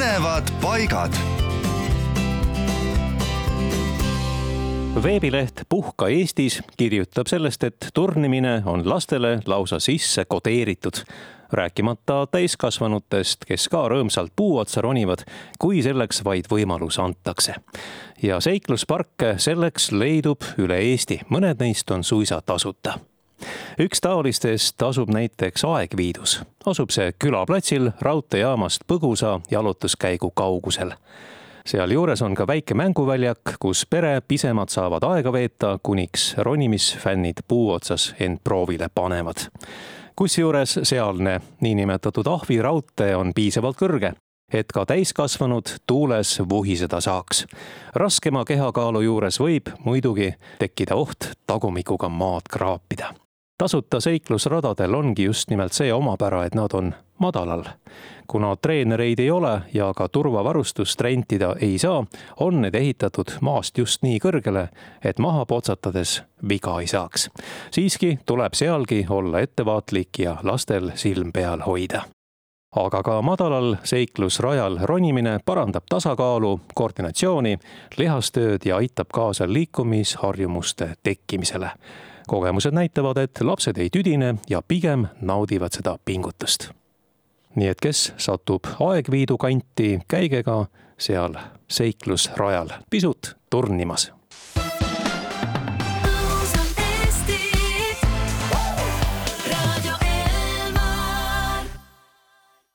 põnevad paigad. veebileht Puhka Eestis kirjutab sellest, et turnimine on lastele lausa sisse kodeeritud rääkimata täiskasvanutest, kes ka rõõmsalt puu otsa ronivad, kui selleks vaid võimalus antakse. ja seiklusparke selleks leidub üle Eesti, mõned neist on suisa tasuta üks taolistest asub näiteks Aegviidus. asub see külaplatsil raudteejaamast põgusa jalutuskäigu kaugusel. sealjuures on ka väike mänguväljak, kus pere pisemad saavad aega veeta, kuniks ronimisfännid puu otsas end proovile panevad kusjuures sealne niinimetatud ahviraudtee on piisavalt kõrge, et ka täiskasvanud tuules vuhiseda saaks. raskema kehakaalu juures võib muidugi tekkida oht tagumikuga maad kraapida tasuta seiklusradadel ongi just nimelt see omapära, et nad on madalal. kuna treenereid ei ole ja ka turvavarustust rentida ei saa, on need ehitatud maast just nii kõrgele, et maha potsatades viga ei saaks. siiski tuleb sealgi olla ettevaatlik ja lastel silm peal hoida aga ka madalal seiklusrajal ronimine parandab tasakaalu, koordinatsiooni, lihastööd ja aitab kaasa liikumisharjumuste tekkimisele kogemused näitavad, et lapsed ei tüdine ja pigem naudivad seda pingutust. nii et kes satub Aegviidu kanti, käige ka seal seiklusrajal pisut turnimas